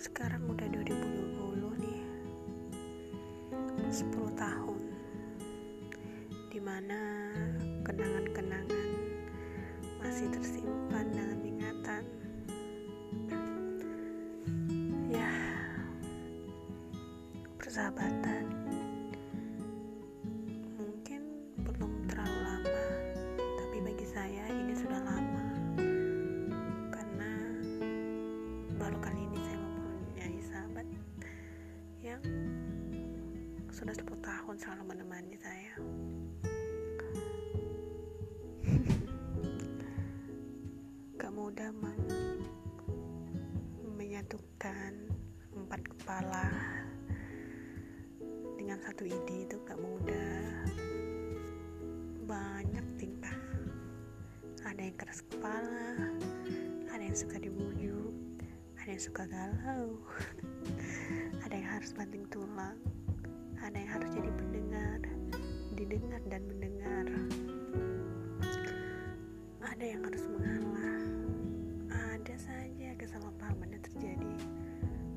sekarang udah 2020 nih. 10 tahun. Di mana kenangan-kenangan masih tersimpan dalam ingatan. Ya persahabatan. Sudah 10 tahun selalu menemani saya. Gak mudah mang menyatukan empat kepala dengan satu ide itu gak mudah. Banyak tingkah ada yang keras kepala ada yang suka dibujuk ada yang suka galau ada yang harus banting tulang ada yang harus jadi pendengar didengar dan mendengar. Ada yang harus mengalah. Ada saja kesalahpahaman yang terjadi.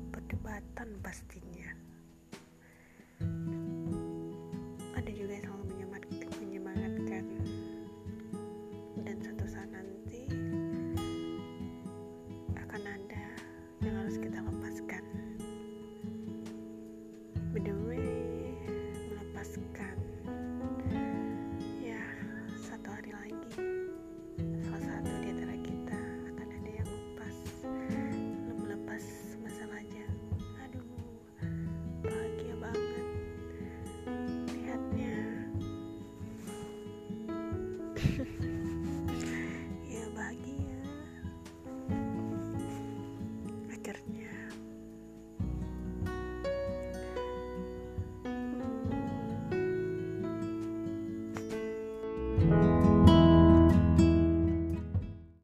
Perdebatan pastinya. Ada juga yang selalu menyemangatkan, menyemangatkan. dan suatu saat nanti akan ada yang harus kita lepaskan. Berdua